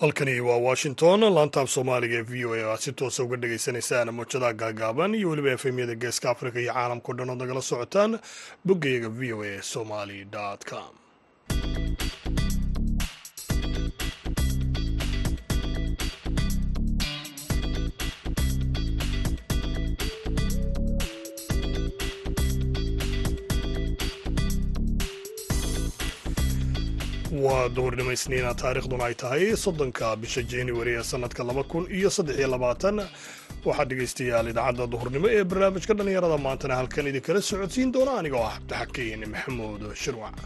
halkani waa washington laantaab soomaaliga ee v o a aad si toosa uga dhagaysanaysaan mowjadaha gaagaaban iyo weliba efemyada geeska afrika iyo caalamkao dhan ood nagala socotaan boggayaga v o a somali com waa duhurnimo isniina taariikhduna ay tahay. Soddonka bisha januari ee sanadka laba kun iyo saddex iyo labaatan waxaa dhegaystayaal idaacadda duhurnimo ee barnaamijka dhallinyarada maantana halkan idinkala socodsiin doona anigoo ah cabdixakiin maxamuud shirwac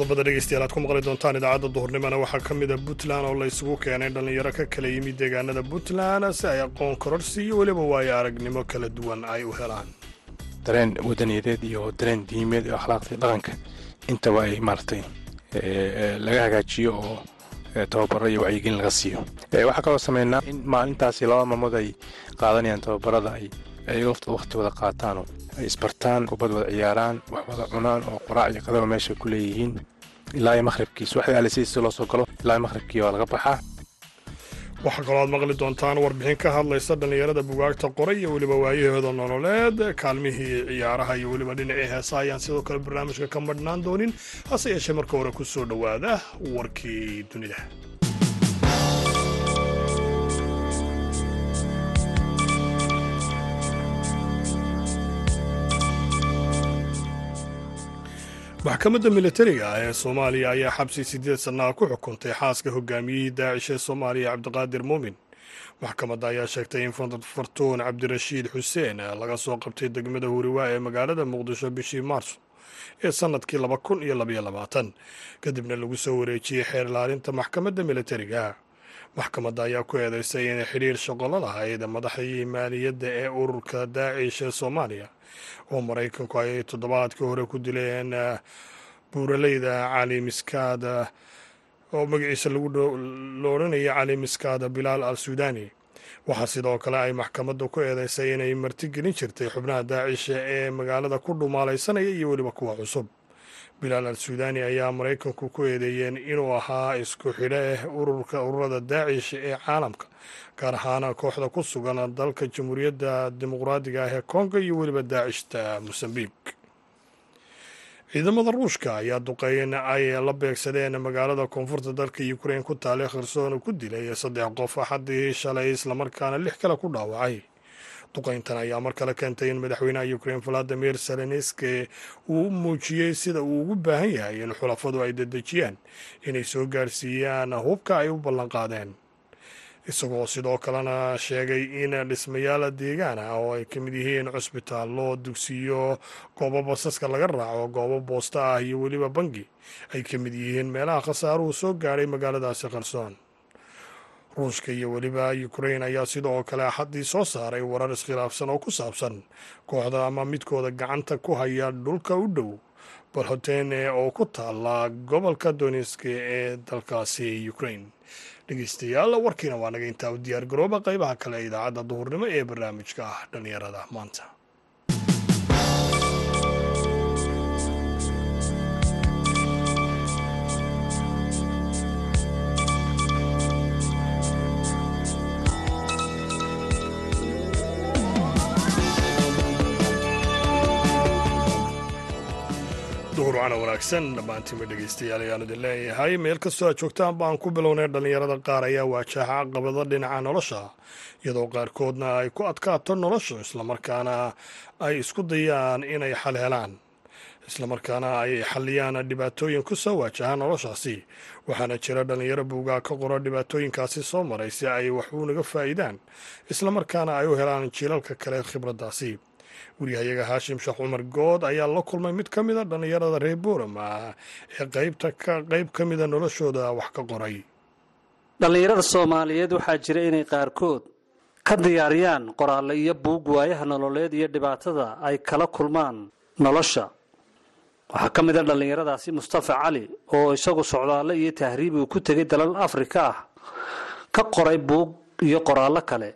qodobada dhegeystayaal aad ku maqli doontaan idaacadda duhurnimona waxaa ka mid a puntland oo la isugu keenay dhallinyaro ka kala yimid deegaanada puntland si ay aqoon kororsi iyo weliba waayo aragnimo kala duwan ay u helaan. Dareen wadaniyadeed iyo dareen diimeed iyo akhlaaqda dhaqanka intaba ay maaragtay laga hagaajiyo oo tababaro iyo wacyigelin laga siiyo. Waxaa kaloo sameynaa in maalintaasi laba maalmood ay qaadanayaan tababarada ay waqti wada qaataanoo ay isbartaan kubad wada ciyaaraan wax wada cunaan oo qoraac iyo qadaba meesha ku leeyihiin. Ilaa maqhribkiis waxda alisiisi loo soo galo ilaa maqhribkii waa laga baxaa. Waxaa kaloo aad maqli doontaan warbixin ka hadlaysa dhallinyarada bugaagta qoray iyo weliba waayahooda nololeed kaalmihii ciyaaraha iyo weliba dhinacii heesa ayaan sidoo kale barnaamijka ka madhnaan doonin hase yeeshee marka hore ku soo dhowaada warkii dunida maxkamadda militariga ah ee soomaaliya ayaa xabsi siddeed sannaha ku xukuntay xaaska hogaamiyihii daacish ee soomaaliya cabdiqaadir muumin maxkamadda ayaa sheegtay in fartuun cabdirashiid xuseen laga soo qabtay degmada huriwaa ee magaalada muqdisho bishii maarso ee sannadkii laba kun iyo labaiyo labaatan kadibna lagu soo wareejiyey xeer ilaalinta maxkamadda militariga maxkamadda ayaa ku eedeysay inay xidhiir shaqolo lahayd madaxdii maaliyadda ee ururka daacish ee soomaaliya oo maraykanku ay toddobaadkii hore ku dileen buuraleyda cali miskaad oo magaciisa lo odhanaya cali miskaad bilaal al suudani waxaa sidoo kale ay maxkamadda ku eedeysay inay martigelin jirtay xubnaha daacisha ee magaalada ku dhumaalaysanaya iyo weliba kuwa cusub bilaal al suudani ayaa maraykanku ku eedeeyeen inuu ahaa isku xidhe ururka ururada daacish ee caalamka gaar ahaan kooxda ku sugan dalka jamhuuriyadda dimuqraadiga ah ee kongo iyo weliba daacishta mosambiq ciidamada ruushka ayaa duqeyn ay la beegsadeen magaalada koonfurta dalka ukrain ku taale kherson ku dilay saddex qof axaddii shalay islamarkaana lix kale ku dhaawacay duqayntan ayaa mar kale keentay in madaxweynaha ukrain valadimir zelenski uu muujiyey sida uu ugu baahan yahay in xulafadu ay dedejiyaan inay soo gaarsiiyaan hubka ay u ballanqaadeen. Isagoo sidoo kalena sheegay in dhismayaal deegaan ah oo ay ka mid yihiin cusbitaallo dugsiyo goobo basaska laga raaco goobo boosta ah iyo weliba bangi ay ka mid yihiin meelaha khasaaruhu soo gaadhay magaaladaasi kherson ruushka iyo weliba ukrain ayaa sidoo kale axaddii soo saaray warar iskhilaafsan oo ku saabsan kooxda ama midkooda gacanta ku haya dhulka u dhow balhotene oo ku taala gobolka doniski ee dalkaasi ukrain dhegeystayaal warkiina waa naga intaa u diyaar garooba qaybaha kale ee idaacadda duhurnimo ee barnaamijka ah dhallinyarada maanta duhurcana wanaagsan dhammaantiinba dhegeystayaal ayaan idin leeyahay meel kastoo aad joogtaan baan ku bilownay dhallinyarada qaar ayaa waajaha caqabado dhinaca nolosha iyadoo qaarkoodna ay ku adkaato nolosha islamarkaana ay isku dayaan inay xal helaan islamarkaana ay xaliyaan dhibaatooyin ku soo waajaha noloshaasi. Waxaana jira dhallinyaro buugaa ka qoro dhibaatooyinkaasi soo maray si ay wax unaga faa'iidaan islamarkaana ay u helaan jiilalka kale khibraddaasi wariyahayaga haashim sheekh cumar good ayaa la kulmay mid ka mida dhallinyarada reer boorama ee qaybta ka qayb ka mida noloshooda wax ka qoray. Dhallinyarada soomaaliyeed waxaa jira inay qaarkood ka diyaariyaan qoraalle iyo buug waayaha nololeed iyo dhibaatada ay kala kulmaan nolosha. Waxaa ka mid a dhallinyaradaasi mustafa cali oo isagu socdaalle iyo tahriib uu ku tegay dalal afrika ah ka qoray buug iyo qoraallo kale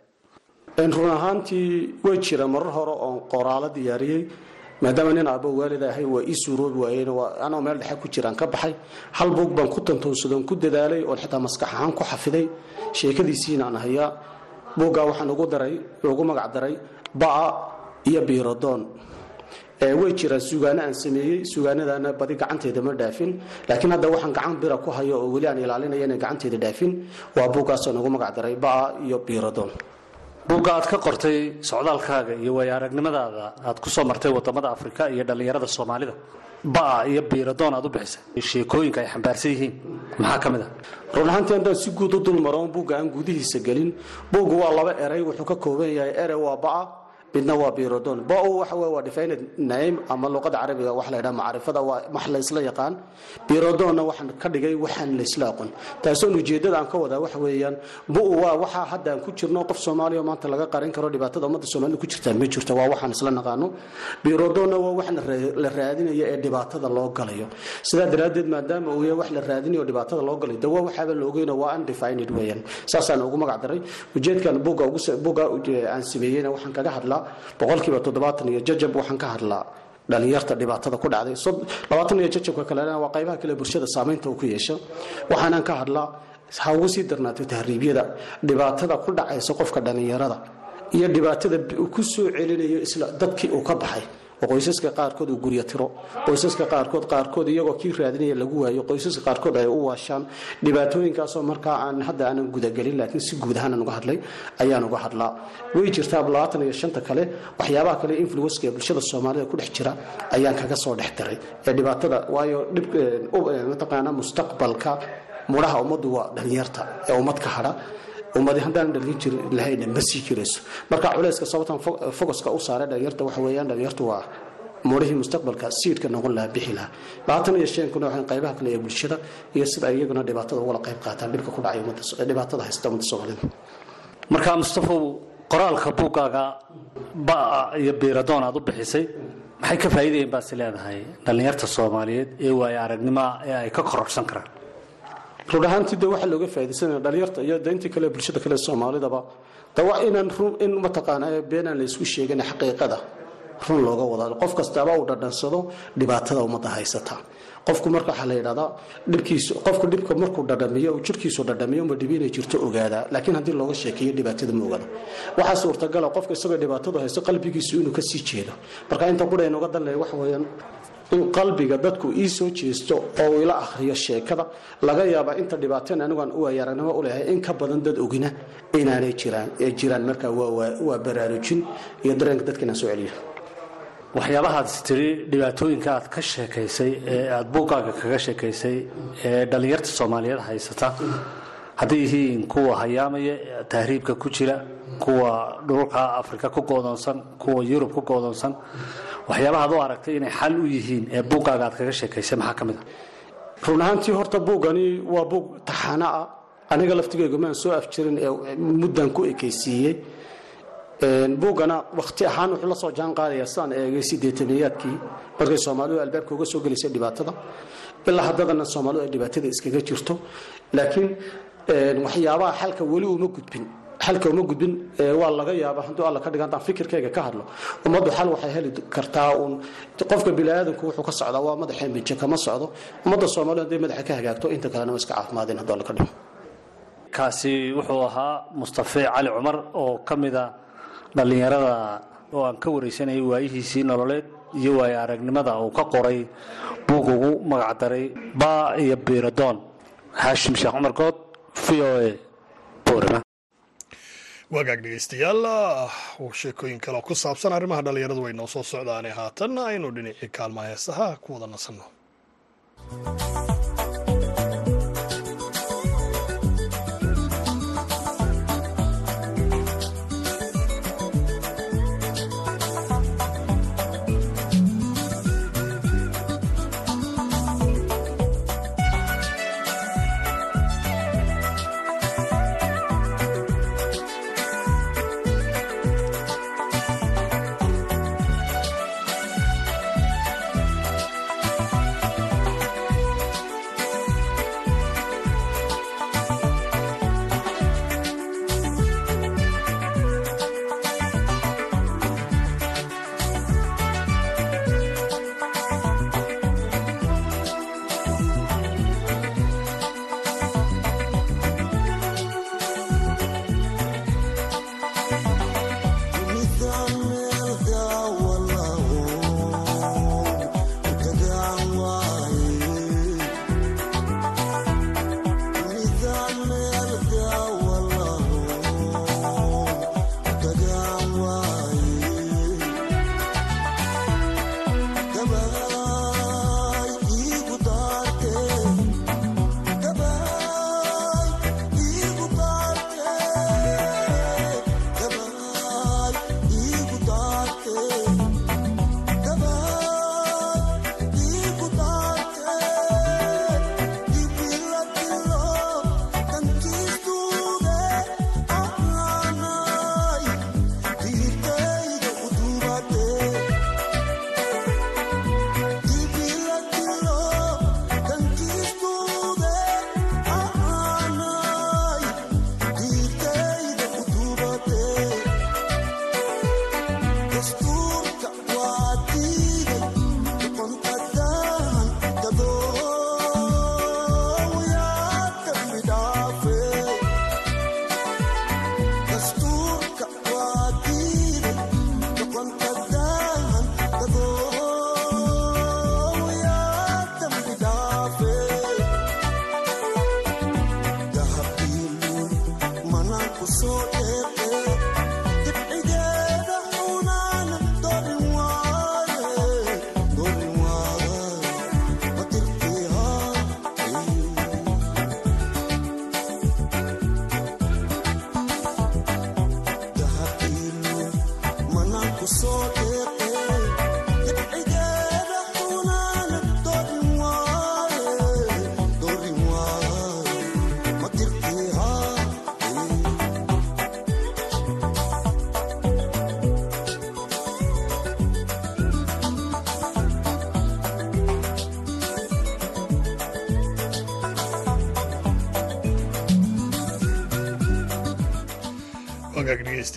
run ahaantii way jira marar hore oon qoraalo diyaariyey maadaama nin aabbo waalid ahay waa ii suuroobi waayeen anoo meel dhexe ku jiraan ka baxay. Hal buug baan ku tantoonsadoon ku dadaalay oon xitaa maskax ahaan ku xafiday. Sheekadiisiina aan hayaa buuggaa waxaan ugu daray ugu magac daray ba'a iyo biirodoon way jiraan sugaano aan sameeyey sugaanadaana badi gacanteeda ma dhaafin. Laakiin hadda waxaan gacan bira ku hayo oo weli aan ilaalinaya inay gacanteeda dhaafin waa buuggaasaan ugu magac daray ba'a iyo biirodoon buugga aad ka qortay socdaalkaaga iyo waaya aragnimadaada aad ku soo martay waddamada afrika iyo dhallinyarada soomaalida. Ba'a iyo biiradoon aad u bixisay. Sheekooyinka ay xambaarsan yihiin. Maxaa ka mid a run ahaantii haddaan si guud u dulmaroon buugga aan gudihiisa gelin. Buuggu waa laba eray wuxuu ka kooban yahay ere waa ba'a midna waa birodon bao waxa waa defined name ama luqada carabiga waxa la yidhaha macrifada waa wax la isla yaqaan. Birodonna waxaan ka dhigay waxaan la isla aqoon. Taasoon ujeedada aan ka wadaa waxa weeyaan bu waa waxa hadda aan ku jirno qof soomaaliya maanta laga qarin karo dhibaatada ummadda soomaalida ku jirtaa ma jirto waa waxaan isla naqaano. Birodonna waa wax la raadinayo ee dhibaatada loo galayo. Sidaa daraaddeed maadaama uu yahay wax la raadinayo oo dhibaatada loo galayo de waa waxaaba la ogeyno waa undefined weeyaan. Saasaan ugu magac daray. Ujeedkan buugga buugga aan sameeyeyna waxaan kaga hadlaa boqolkiiba toddobaatan iyo jajab waxaan ka hadlaa dhalinyarta dhibaatada ku dhacday. Labaatan iyo jajabka kalena waa qaybaha kale bulshada saamaynta uu ku yeesho. Waxaanaan ka hadlaa ha ugu sii darnaato tahriibyada dhibaatada ku dhacaysa qofka dhalinyarada iyo dhibaatada ku soo celinayo isla dadkii uu ka baxay qoysaska qaarkood uu guryo tiro. Qoysaska qaarkood qaarkood iyagoo kii raadinaya lagu waayo qoysaska qaarkood ay u waashaan. Dhibaatooyinkaasoo markaa aan hadda aanan gudagelin laakiin si guud ahaan uga hadlay ayaan uga hadlaa. Way jirtaa labaatan iyo shanta kale waxyaabaha kale influenska ee bulshada soomaalida ku dhex jira ayaan kaga soo dhex daray. Ee dhibaatada waayo dhib mustaqbalka mudhaha ummaddu waa dhalinyarta ee ummad ka hadha ummadi haddaan dhalin jir lahayna ma sii jirayso. Marka culayska sababtan focuska u saaray dhalinyarta waxa weeyaan dhalinyartu waa murihii mustaqbalka siidka noqon lahaa bixi lahaa. Labaatan iyo shan kuna qaybaha kale ee bulshada iyo sida iyaguna dhibaatada ugala qayb qaataan dhibka ku dhacay dhibaatada haysta ummadda soomaalida markaa mustafow qoraalka buuggaaga ba'a iyo biiradoon aad u bixisay maxay ka faa'iidayeen baad is leedahay dhallinyarta soomaaliyeed ee waaya aragnimoa ee ay ka kororsan karaan run ahaantii de waxaa looga faa'idaysanaya dhalinyarta iyo de intii kale bulshada kale soomaalidaba. De waa inaan in mataqaana beenaan la isku sheegin xaqiiqada run looga wada qof kastaaba uu dhadhansado dhibaatada ummadda haysata qofku marka waxaa la yidhahdaa dhibkiisu qofku dhibka markuu dhadhamiyo jirkiisu dhadhamiyo ma dhibi inay jirto ogaadaa laakiin haddii looga sheekeeyo dhibaatada ma ogaado. Waxaa suurtagala qofka isagoo dhibaatadu haysto qalbigiisu inuu ka sii jeedo. Marka inta qura inuga danlaya waxa weeyaan in qalbiga dadku ii soo jeesto oo ila akhriyo sheekada laga yaaba inta dhibaateen anigaan u waayaragnimo u lehay in ka badan dad ogina inaanay jiraan ee jiraan marka waa baraarujin iyo dareenka dadka inaan soo celiyo. Waxyaabahaad tiri dhibaatooyinka aad ka sheekaysay ee aada buuggaaga kaga sheekaysay ee dhallinyarta soomaaliyeed haysata hadday yihiin kuwa hayaamaya tahriibka ku jira kuwa dhulka afrika ku goodoonsan kuwa yurub ku goodoonsan waxyaabahaad u aragtay inay xal u yihiin ee buuggaaga aad kaga sheekaysay maxaa ka mid a run ahaantii horta buuggani waa buug taxana ah. Aniga laftigeyga maan soo afjirin ee muddan ku ekaysiiyey. Buuggana wakhti ahaan wuxuu la soo jaan qaadaya sidaan eegay sideetaniyaadkii markay soomaalidu albaabka uga soo gelisay dhibaatada ilaa haddadana soomaalidu dhibaatada iskaga jirto. Laakiin waxyaabaha xalka weli uma gudbin xalka uma gudbin waa laga yaaba hadduu alla ka dhiga haddaan fikirkayga ka hadlo. Ummaddu xal waxay heli kartaa uun. Qofka biniaadanku wuxuu ka socdaa waa madaxeen bijo kama socdo. Ummadda soomaalida hadday madaxa ka hagaagto inta kalena waa iska caafimaadeen hadduu alla ka dhigo. Kaasi wuxuu ahaa mustafe cali cumar oo ka mida dhallinyarada oo aan ka waraysanayay waayihiisii nololeed iyo waaya aragnimada uu ka qoray buug ugu magacdaray baa iyo biiradoon haashim sheekh cumar good wagaag dhegeystayaal sheekooyin kale ku saabsan arrimaha dhallinyaradu way noo soo socdaane haatanna aynu dhinacii kaalmaha heesaha ku wada nasanno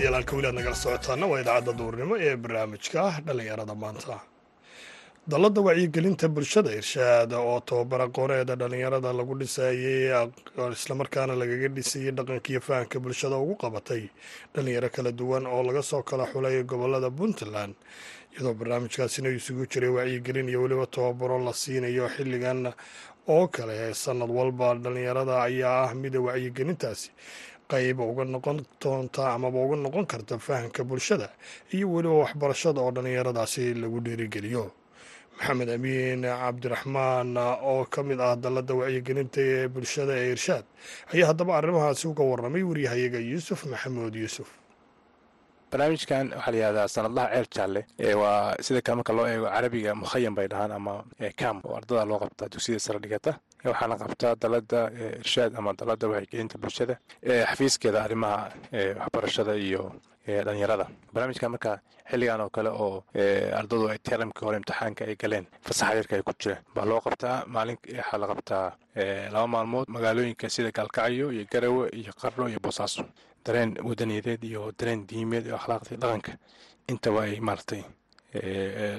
dhegeystayaal halka weli aad nagala socotaana waa idaacadda duurnimo ee barnaamijka dhallinyarada maanta. Dalladda wacyigelinta bulshada irshaad oo tababara qoreeda dhallinyarada lagu dhisayey islamarkaana lagaga dhisayey dhaqanka iyo fahanka bulshada ugu qabatay dhallinyaro kala duwan oo laga soo kala xulay gobollada puntland. Iyadoo barnaamijkaasina isugu jiray wacyigelin iyo weliba tababaro la siinayo xilligan oo kale sanad walba dhallinyarada ayaa ah mida wacyigelintaasi qayb uga noqon doonta amaba uga noqon karta fahamka bulshada iyo weliba waxbarashada oo dhallinyaradaasi lagu dhiirigeliyo maxamed amiin cabdiraxmaan oo ka mid ah dalladda wacyigelinta ee bulshada ee irshaad ayaa haddaba arrimahaasi uga warramay waryahayaga yuusuf maxamuud yuusuf. Barnaamijkan waxaa la yihahdaa sanadlaha ceel jaalle waa sida kale marka loo eego carabiga mukhayam bay dhahaan ama cam oo ardada loo qabtaa dugsiyada sare dhigata waxaana qabtaa dalada irshaad ama dalada wacyigelinta bulshada xafiiskeeda arrimaha waxbarashada iyo dhalinyarada barnaamijkan marka xilligan oo kale oo ardadu ay teramkii hore imtixaanka ay galeen fasaxa yarka ay ku jiraan baa loo qabtaa. Maalin waxaa la qabtaa laba maalmood magaalooyinka sida gaalkacyo iyo garawe iyo qarno iyo boosaaso dareen wadaniyadeed iyo dareen diimeed iyo akhlaaqdii dhaqanka. Intaba ay maaragtay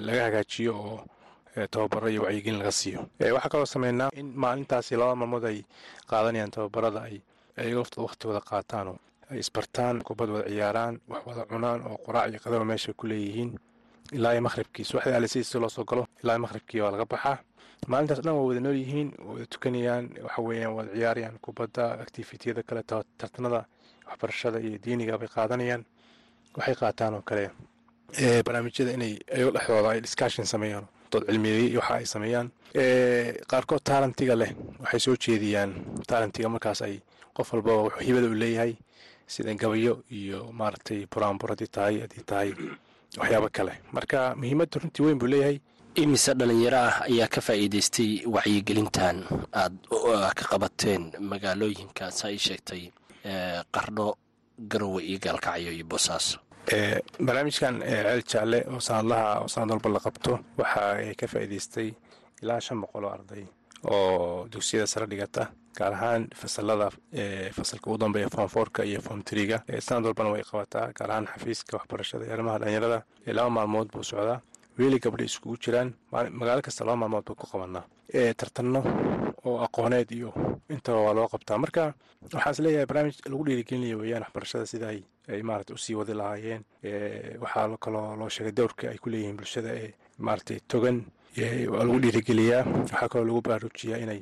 laga hagaajiyo oo tababaro iyo wacyigelin laga siiyo. Waxaa kaloo sameynaa in maalintaasi laba maalmood ay qaadanayaan tababarada ay waqti wada ay isbartaan kubad wada ciyaaraan wax wada cunaan oo qoraac iyo qadaba meesha ku leeyihiin. Ilaa iyo maqhribkii alisiisi loo soo galo ilaa iyo waa laga baxaa. Maalintaas dhan waa wada nool yihiin wada tukanayaan waxa wada ciyaarayaan kubadda activitiyada kale tartanada waxbarashada iyo diiniga qaadanayaan waxay qaataan oo kale. Barnaamijyada inay ayago dhexdooda ay discussion sameeyaan dood cilmiyeey waxa ay sameeyaan. Qaarkood taalentiga leh waxay soo jeediyaan. Taalentiga markaas ay qof wuxuu hibada u leeyahay sida gabayo iyo maaragtay buraanbur haddii tahay haddii tahay waxyaabo kale. Marka muhiimadda runtii weyn buu leeyahay. Imise dhalinyaro ah ayaa ka faa'iidaystay wacyigelintan aada ka qabateen magaalooyinka saa ii sheegtay qardho garowe iyo gaalkacyo iyo boosaaso barnaamijkan ceel jaalle oo sanadlaha oo sanad walba la qabto waxa ay ka faa'iidaystay ilaa shan boqol oo arday oo dugsiyada sare dhigata gaar ahaan fasalada fasalka ugu dambeeya form fourka iyo form triga sanad walbana way qabataa gaar ahaan xafiiska waxbarashada iyo arrimaha dhalinyarada laba maalmood buu socdaa weeli gabdha iskugu jiraan magaalo kasta laba maalmood buu ku qabanaa. Tartanno oo aqooneed iyo intaba waa loo qabtaa. Marka waxaan is leeyahay barnaamij lagu dhiirigelinayo weeyaan waxbarashada sida ay maarata u sii wadi lahaayeen waxaa kaloo loo sheegay dowrka ay ku leeyihiin bulshada ee maaragtay togan lagu dhiirigeliyaa waxaa kaloo lagu baraarujiyaa inay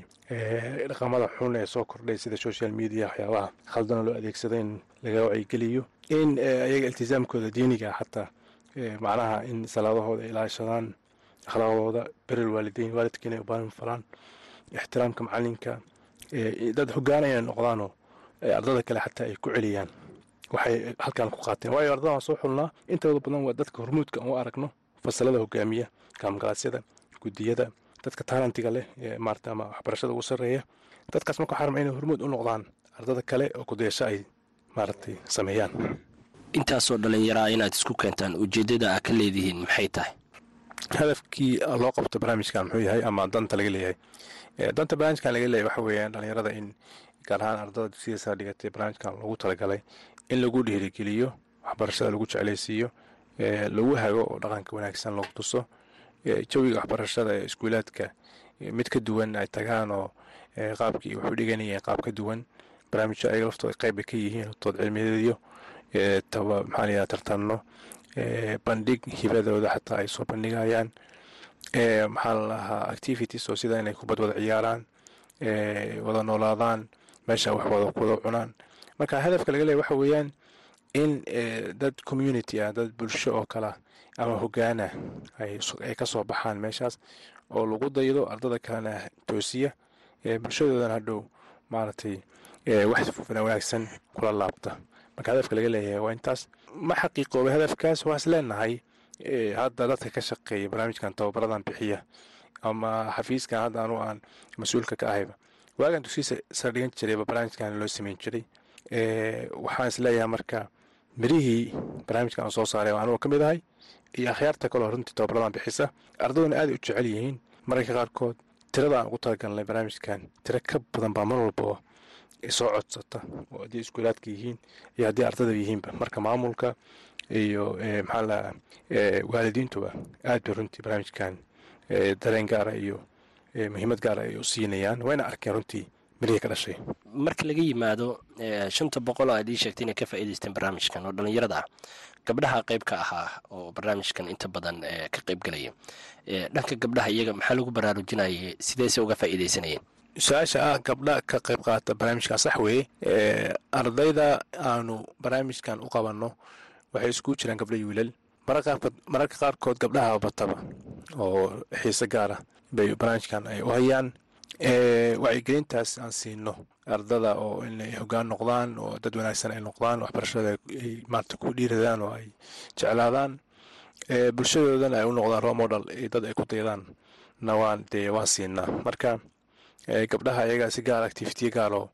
dhaqamada xun ee soo kordhay sida social media waxyaabaha khaldana loo adeegsada in laga wacyigeliyo in ayaga iltisaamkooda diiniga xataa macnaha in salaadahooda ay ilaashadaan akhlaaqdooda berer waalideyn waalidka inay ubaahin falaan ixtiraamka macalinka dad hogaana inay noqdaanoo ardada kale xataa ay ku celiyaan waxay halkan ku qaateen. Waayo ardada waan soo xulnaa. Intooda badan waa dadka hormuudka aan u aragno. Fasalada hogaamiya kaalmagalasyada gudiyada dadka taalentiga leh ee maarata ama waxbarashada ugu sarreeya. Dadkaas marka rabaa inay hormuud u noqdaan ardada kale oo kudayaasho ay maaragtay sameeyaan. Intaasoo dhallinyaraa inaad isku keentaan ujeeddada aa ka leedihiin maxay tahay? Hadafkii loo qabto barnaamijkan muxuu yahay ama danta laga leeyahay. Danta barnaamijkan laga leeyahay waxa weeyaan dhalinyarada in gaar ahaan ardada dugsiyada sare dhigatay barnaamijkan loogu talagalay in lagu dhiirigeliyo waxbarashada lagu jeclaysiiyo lagu hago oo dhaqanka wanaagsan lagu tuso jawiga waxbarashada ee iskuulaadka mid ka duwan ay tagaan oo qaabkii waxu dhiganayeen qaab ka duwan barnaamijyo ayaga laftooda qayb ay ka yihiin tood cilmiyadeedyo taba maxaa la yidhaha tartanno bandhig hibadooda xataa ay soo bandhigayaan maxaa la lahaa activities oo sida inay kubad wada ciyaaraan wada noolaadaan meesha wax wada wada cunaan marka hadafka laga leeya waxa weeyaan in dad community ah dad bulsho oo kala ama hogaana ay ka soo baxaan meeshaas oo lagu daydo ardada kalena toosiya bulshadoodan hadhow maaragtay wax wanaagsan kula laabta. Marka hadafka laga leeyahay waa intaas. Ma xaqiiqoobay hadafkaas waa is leenahay hadda dadka ka shaqeeya barnaamijkan tababaradan bixiya ama xafiiskan hadda anu aan mas'uulka ka ahayba. Waagan dugsiisa sar dhigan jirayba barnaamijkan loo sameyn jiray waxaan is leeyahay marka mirihii barnaamijkan aan soo saaray oo anugu ka mid ahay iyo akhyaarta kaloo runtii tababaradan bixisa ardaduna aaday u jecel yihiin. Mararka qaarkood tirada aan ugu talagalnay barnaamijkan tiro ka badan baa mar walbao soo codsata oo haddii iskuulaadka yihiin iyo haddii ardada yihiinba. Marka maamulka iyo maxaa la waalidiintuba aad bay runtii barnaamijkan dareen gaara iyo muhiimad gaara ay u siinayaan wayna arkeen runtii mirihii ka dhashay. Marka laga yimaado shanta boqol oo aad ii sheegtay inay ka faa'iidaysteen barnaamijkan oo dhallinyarada ah gabdhaha qayb ka ahaa oo barnaamijkan inta badan ka qayb galaya. Dhanka gabdhaha iyaga maxaa lagu baraarujinayay? Sideese uga faa'iidaysanayeen? Su'aasha ah gabdha ka qayb qaata barnaamijkan sax weeye. Ardayda aanu barnaamijkan u qabanno waxay iskugu jiraan gabdha wiilal. Mararka qaarkood gabdhaha bataba oo xiise gaara bay barnaamijkan ay u hayaan wacyigelintaas aan siino ardada oo inay hogaan noqdaan oo dad wanaagsan ay noqdaan waxbarashada ay maarata ku dhiiradaan oo ay jeclaadaan. Bulshadoodana ay u noqdaan romodal dad ay ku daydaan na waan dee waan siinaa marka gabdhaha ayaga si gaar activitiya gaaroo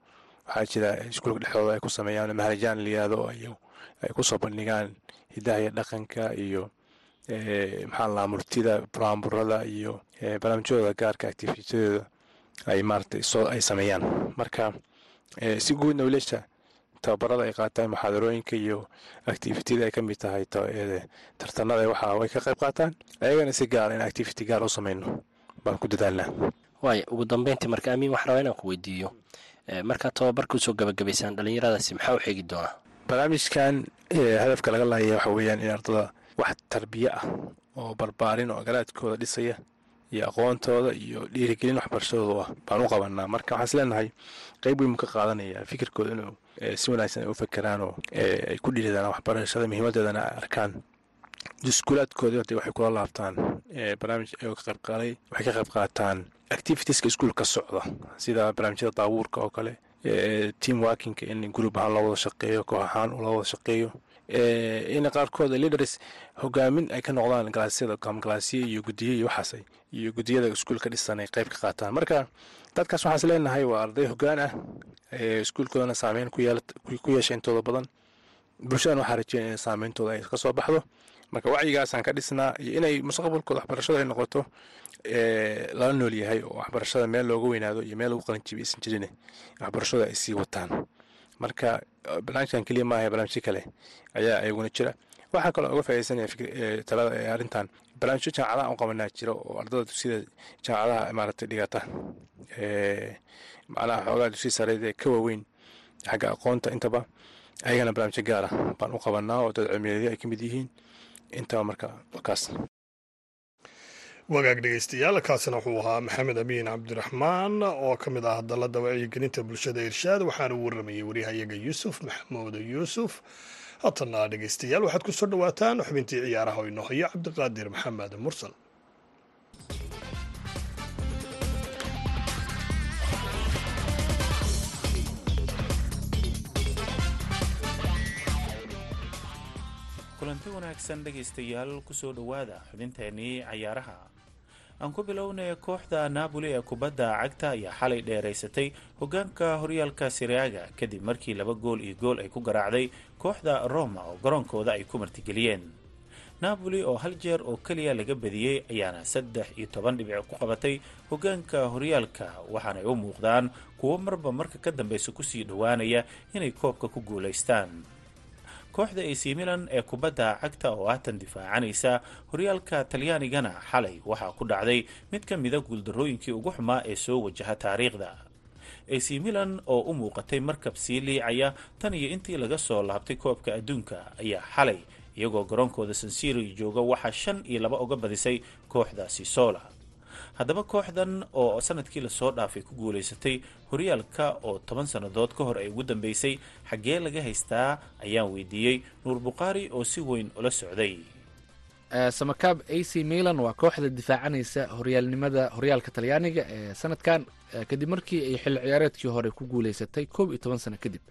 waxaa jira iskuulka dhexdooda ay ku sameeyaan maharajaan layihahdo ay ku soo bandhigaan hidaha iyo dhaqanka iyo maxaa laa murtida buraanburada iyo barnaamijyadooda gaarka activitiyadooda ay maarata soo ay sameeyaan. Marka si guudna wiilasha tababarada ay qaataan muxaadarooyinka iyo activitida ay ka mid tahay tartanada waxa way ka qayb qaataan ayagana si gaara in activity gaar u sameyno baan ku dadaalnaa. Waaya ugu dambeyntii marka amiin waxaan rabaa inaan ku weydiiyo. Markaad tababarka u soo gabagabaysaan dhallinyaradaasi maxaa u xeegi doonaa? Barnaamijkan hadafka laga laaya waxa weeyaan in ardada wax tarbiye ah oo barbaarin oo garaadkooda dhisaya iyo aqoontooda iyo dhiirigelin waxbarashadooda ah. Baan u qabanaa marka waxaan is leenahay qeyb weyn mu ka qaadanaya fikirkooda inuu si wanaagsan ay u fakeraan oo ay ku dhiiradaan waxbarashada muhiimadeedana ay arkaan. Iskuulaadkoodii horta waxay kula laabtaan barnaamij ayagoo ka qayb qaaday waxay ka qayb qaataan activitieska iskuulka socda sida barnaamijyada daabuurka oo kale team workinka in group ahaan loo wada shaqeeyo koox ahaan loo wada shaqeeyo in qaarkood leaders hogaamin ay ka noqdaan galaasyada galaasyo iyo gudiyo iyo waxaas iyo gudiyada iskuulka dhisan ay qayb ka qaataan. Marka dadkaas waxaan is leenahay waa arday hogaan ah iskuulkoodana saameyn ku yeesha intooda badan. Bulshadana waxaa rajeynaya in saameyntooda ay ka soo baxdo. Marka wacyigaasaan ka dhisnaa iyo inay mustaqbalkooda waxbarashada ay noqoto lala nool yahay oo waxbarashada meel looga weynaado iyo meel lagu qalinjibi aysan waxbarashada ay sii wataan marka barnaamijkan keliya maaha barnaamijyo kale ayaa ayaguna jira. Waxaa kaloo uga faa'idaysanaya talada ee arrintan barnaamijyo jaamacadaha u qabanaa jira oo ardada dugsiyada jaamacadaha maaragtay dhigata. Macnaha xoogaa dugsiya sareed ee ka waaweyn xagga aqoonta intaba ayagana barnaamijyo gaara baan u qabanaa oo dad cilmiyeedyo ay ka mid yihiin. Intaba marka kaas wagaag dhegeystayaal kaasina wuxuu ahaa maxamed amiin cabdiraxmaan oo ka mid ah dalladda wacyigelinta bulshada irshaad. Waxaana u warramayay waryahayaga yuusuf maxamuud yuusuf. Haatana dhegeystayaal waxaad ku soo dhowaataan xubintii ciyaaraha oo inoo hayo cabdiqaadir maxamed mursal. Kulanti wanaagsan dhegaystayaal ku soo dhowaada xubinteenii cayaaraha aan ku bilownay kooxda naaboli ee kubadda cagta ayaa xalay dheeraysatay hogaanka horyaalka siraaga kadib markii laba gool iyo gool ay ku garaacday kooxda roma oo garoonkooda ay ku martigeliyeen. Naaboli oo hal jeer oo keliya laga badiyey ayaana saddex iyo toban dhibic ku qabatay hogaanka horyaalka waxaanay u muuqdaan kuwo marba marka ka dambeysa ku sii dhowaanaya inay koobka ku guulaystaan kooxda ac milan ee kubadda cagta oo haatan difaacanaysa horyaalka talyaanigana xalay waxaa ku dhacday mid ka mida guuldarrooyinkii ugu xumaa ee soo wajaha taariikhda. Ac milan oo u muuqatay markab sii liicaya tan iyo intii laga soo laabtay koobka adduunka ayaa xalay iyagoo garoonkooda sansiri jooga waxaa shan iyo laba uga badisay kooxda sisola haddaba kooxdan oo sannadkii la soo dhaafay ku guulaysatay horyaalka oo toban sannadood ka hor ay ugu dambeysay xaggee laga haystaa ayaan weydiiyey. Nuur bukhaari oo si weyn ula socday. Samakaab a c milan waa kooxda difaacanaysa horyaalnimada horyaalka talyaaniga ee sanadkan kadib markii ay xilli ciyaareedkii hore ku guulaysatay koob iyo toban sano kadib.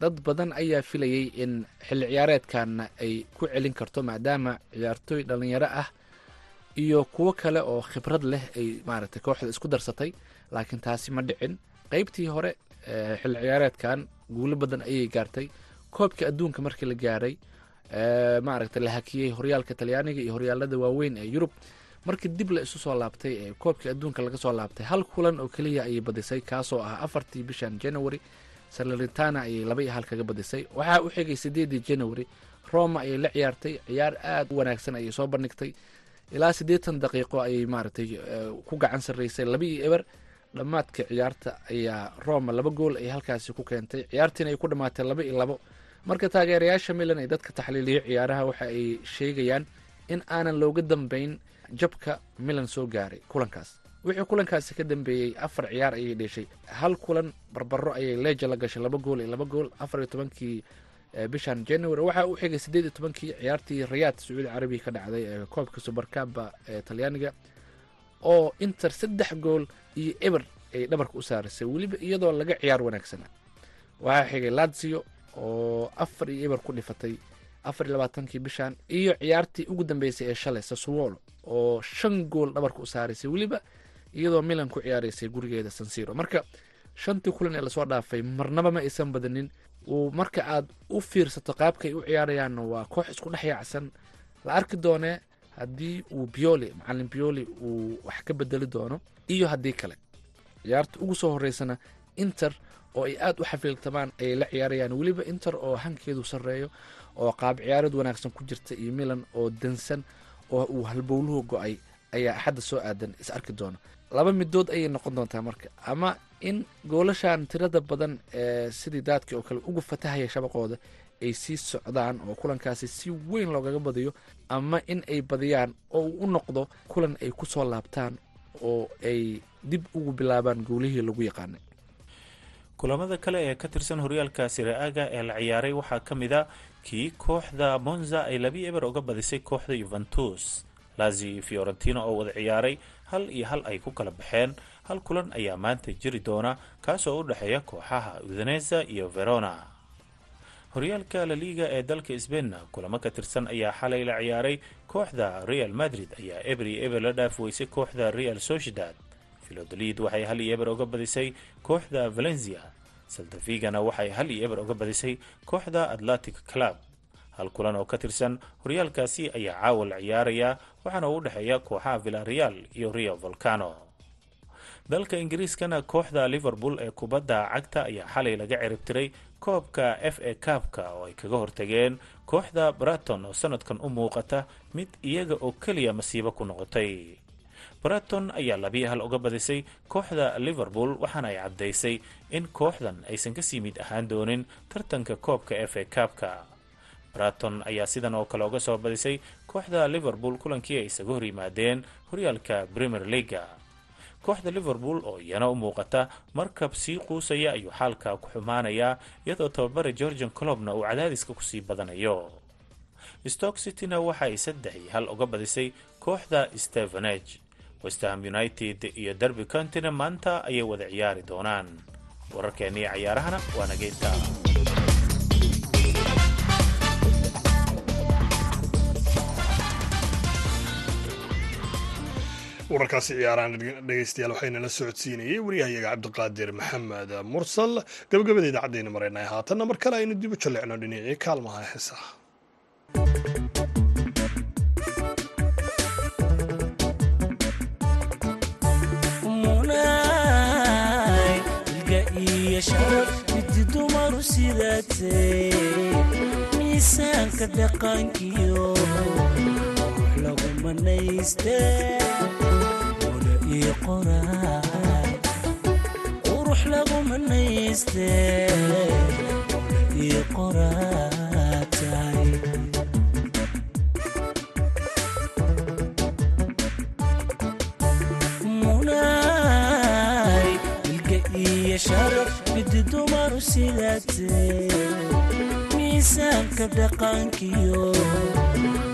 Dad badan ayaa filayay in xilli ciyaareedkanna ay ku celin karto maadaama ciyaartooy dhalinyaro ah iyo kuwo kale oo khibrad leh ay maaragtay kooxda isku darsatay laakiin taasi ma dhicin. Qeybtii hore xilli ciyaareedkan guulo badan ayay gaartay. Koobka adduunka markii la gaaray maaragtay la hakiyey horyaalka talyaaniga iyo horyaalada waaweyn ee yurub markii dib la isu soo laabtay ee koobka adduunka laga soo laabtay hal kulan oo keliya ayay badisay kaasoo ah afartii bishan january salernitana ayay laba iyo hal kaga badisay. Waxaa u xigay sideedii january roma ayay la ciyaartay ciyaar aada u wanaagsan ayay soo bandhigtay ilaa siddeetan daqiiqo ayay maaragtay ku gacan sarreysay laba iyo eber. Dhammaadka ciyaarta ayaa roma laba gool ay halkaasi ku keentay. Ciyaartiina ay ku dhammaatay laba iyo labo. Marka taageerayaasha milan ee dadka taxliiliyo ciyaaraha waxa ay sheegayaan in aanan looga dambeyn jabka milan soo gaaray kulankaas. Wixii kulankaasi ka dambeeyey afar ciyaar ayay dheeshay hal kulan barbaro ayay leeja la gashay laba gool iyo laba gool. Afar iyo tobankii bishan january. Waxaa u xigay siddeed iyo tobankii ciyaartii rayaad sacuudi carabiya ka dhacday ee koobka subarkaba ee talyaaniga oo inter saddex gool iyo eber ay dhabarka u saarisay. Weliba iyadoo laga ciyaar wanaagsana waxaa xigay lazio oo afar iyo eber ku dhifatay. Afar iyo labaatankii bishan iyo ciyaartii ugu dambeysay ee shalay sasuolo oo shan gool dhabarka u saaraysay weliba iyadoo milan ku ciyaaraysay gurigeeda sansiro marka shantii kulan ee la soo dhaafay marnaba ma aysan badanin uu marka aad u fiirsato qaabka ay u ciyaarayaanna waa koox isku dhex yaacsan. La arki doonee haddii uu bioli macalin bioli uu wax ka bedeli doono iyo haddii kale. Ciyaarta ugu soo horeysana inter oo ay aada u xafiiltamaan ayay la ciyaarayaan weliba inter oo hankeedu sarreeyo oo qaab ciyaareed wanaagsan ku jirta iyo milan oo dansan oo uu halbowluhu go'ay ayaa axadda soo aadan is arki doona laba midood ayay noqon doontaa marka. Ama in goolashan tirada badan ee sidii daadkii oo kale uga fatahaya shabaqooda ay sii socdaan oo kulankaasi si weyn loogaga badiyo ama in ay badiyaan oo uu u noqdo kulan ay ku soo laabtaan oo ay dib ugu bilaabaan goolihii lagu yaqaanay. Kulamada kale ee ka tirsan horyaalka siraaga ee la ciyaaray waxaa ka mid a kii kooxda monza ay labi eber uga badisay kooxda yuventus lazio iyo fiorentino oo wada ciyaaray hal iyo hal ay ku kala baxeen. Hal kulan ayaa maanta jiri doona kaasoo u dhexeeya kooxaha udaneza iyo verona. Horyaalka laliga ee dalka sbainna kulamo ka tirsan ayaa xalay la ciyaaray. Kooxda real madrid ayaa eber iyo eber la dhaaf weysay kooxda real sociedad. Filodolid waxay hal iyo eber uga badisay kooxda valencia. Saltafigana waxay hal iyo eber uga badisay kooxda atlantic club hal kulan oo ka tirsan horyaalkaasi ayaa caawa la ciyaaraya waxaana u dhexeeya kooxaha villareal iyo rio volcano. Dalka ingiriiskana kooxda liverpool ee kubadda cagta ayaa xalay laga ciribtiray koobka f a kaabka oo ay kaga hortageen. Kooxda braton oo sanadkan u muuqata mid iyaga oo keliya masiibo ku noqotay. Braton ayaa labiyo hal uga badisay kooxda liverpool waxaana ay caddaysay in kooxdan aysan ka sii mid ahaan doonin tartanka koobka f a kaabka braton ayaa sidan oo kale uga soo badisay kooxda liverpool kulankii ay isaga hor yimaadeen horyaalka premier leaga kooxda liverpool oo iyana u muuqata markab sii quusaya ayuu xaalka ku xumaanayaa iyadoo tababare georgian colobna uu cadaadiska ku sii badanayo. Stock cityna waxa ay saddex iyo hal uga badisay kooxda stevenage westham united iyo derby countyna maanta ayay wada ciyaari doonaan. Wararkeennii cayaarahana waa nageynta wararkaasi ciyaaraan dhegeystayaal waxayna la socodsiinayey waryahayaga cabdiqaadir maxamed mursal. Gabagabada idaacaddeena maraynay haatanna mar kale aynu dib u jallecno dhinacii kaalmaha heesaha lagu manayste ola ii qoraay qurux lagu manayste ola ii qoraatay munay ilga iyo sharaf midi dumaru sidaatay miisaanka dhaqankiyo qurux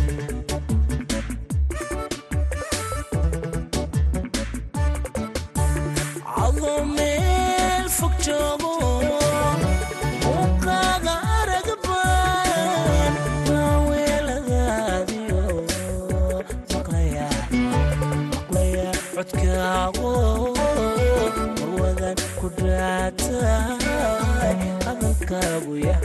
yahay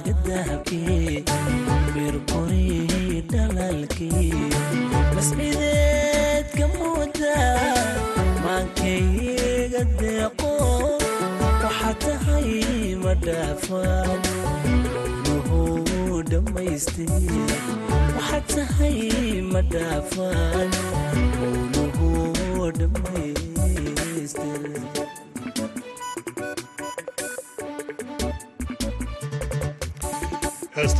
midabkaaga dahabkii mirquri dhalalkii mascideedka muuda maankayga deeqo. Waxaa tahay ma dhaafaan waxaa tahay ma dhaafaan uluhu dhammaystir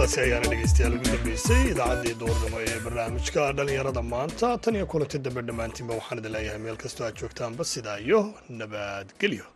heestaasi ayaana dhegaystayaal ugu dambeysay idaacaddii duurnimo ee barnaamijka dhallinyarada maanta tan iyo kulanti dambe dhammaantiinba waxaan idin leeyahay meel kastoo aad joogtaanba sidaa iyo nabadgelyo